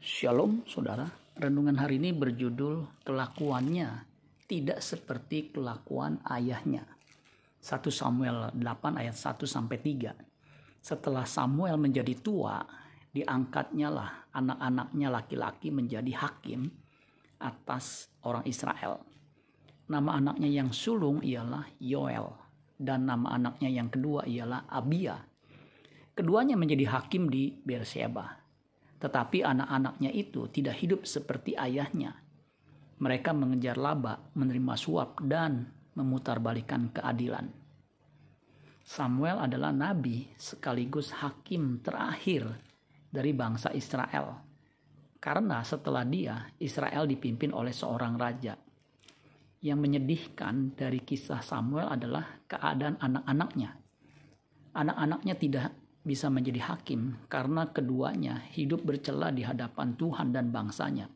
Shalom saudara, renungan hari ini berjudul kelakuannya tidak seperti kelakuan ayahnya. 1 Samuel 8 ayat 1 sampai 3. Setelah Samuel menjadi tua, diangkatnya lah anak-anaknya laki-laki menjadi hakim atas orang Israel. Nama anaknya yang sulung ialah Yoel dan nama anaknya yang kedua ialah Abia. Keduanya menjadi hakim di Beersheba tetapi anak-anaknya itu tidak hidup seperti ayahnya. Mereka mengejar laba, menerima suap, dan memutarbalikan keadilan. Samuel adalah nabi sekaligus hakim terakhir dari bangsa Israel. Karena setelah dia, Israel dipimpin oleh seorang raja. Yang menyedihkan dari kisah Samuel adalah keadaan anak-anaknya. Anak-anaknya tidak bisa menjadi hakim karena keduanya hidup bercela di hadapan Tuhan dan bangsanya.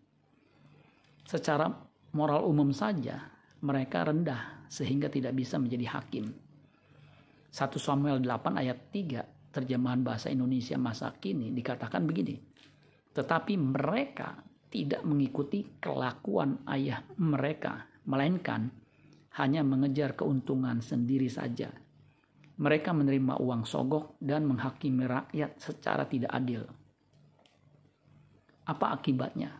Secara moral umum saja, mereka rendah sehingga tidak bisa menjadi hakim. 1 Samuel 8 ayat 3 terjemahan bahasa Indonesia masa kini dikatakan begini. Tetapi mereka tidak mengikuti kelakuan ayah mereka, melainkan hanya mengejar keuntungan sendiri saja mereka menerima uang sogok dan menghakimi rakyat secara tidak adil. Apa akibatnya?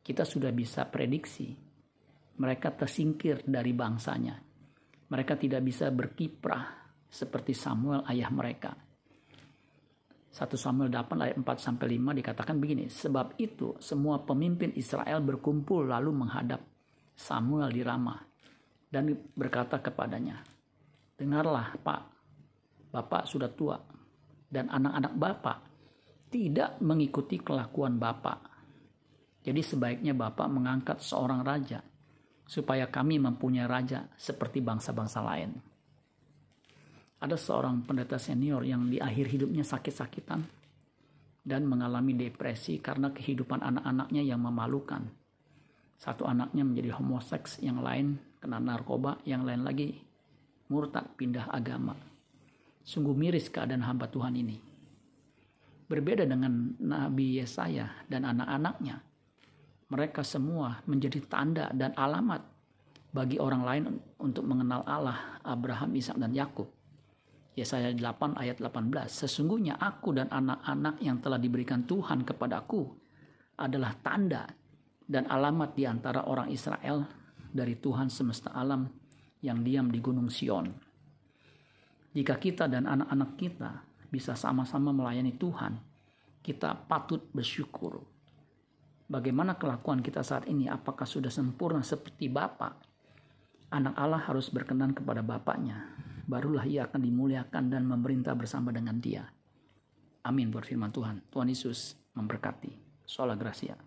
Kita sudah bisa prediksi. Mereka tersingkir dari bangsanya. Mereka tidak bisa berkiprah seperti Samuel ayah mereka. 1 Samuel 8 ayat 4 sampai 5 dikatakan begini, sebab itu semua pemimpin Israel berkumpul lalu menghadap Samuel di Ramah dan berkata kepadanya, Dengarlah Pak, Bapak sudah tua dan anak-anak Bapak tidak mengikuti kelakuan Bapak. Jadi sebaiknya Bapak mengangkat seorang raja supaya kami mempunyai raja seperti bangsa-bangsa lain. Ada seorang pendeta senior yang di akhir hidupnya sakit-sakitan dan mengalami depresi karena kehidupan anak-anaknya yang memalukan. Satu anaknya menjadi homoseks, yang lain kena narkoba, yang lain lagi murtad pindah agama. Sungguh miris keadaan hamba Tuhan ini. Berbeda dengan Nabi Yesaya dan anak-anaknya. Mereka semua menjadi tanda dan alamat bagi orang lain untuk mengenal Allah, Abraham, Ishak dan Yakub. Yesaya 8 ayat 18. Sesungguhnya aku dan anak-anak yang telah diberikan Tuhan kepadaku adalah tanda dan alamat di antara orang Israel dari Tuhan semesta alam yang diam di Gunung Sion. Jika kita dan anak-anak kita bisa sama-sama melayani Tuhan, kita patut bersyukur. Bagaimana kelakuan kita saat ini? Apakah sudah sempurna seperti Bapa? Anak Allah harus berkenan kepada Bapaknya. Barulah ia akan dimuliakan dan memerintah bersama dengan dia. Amin buat firman Tuhan. Tuhan Yesus memberkati. Sola Gracia.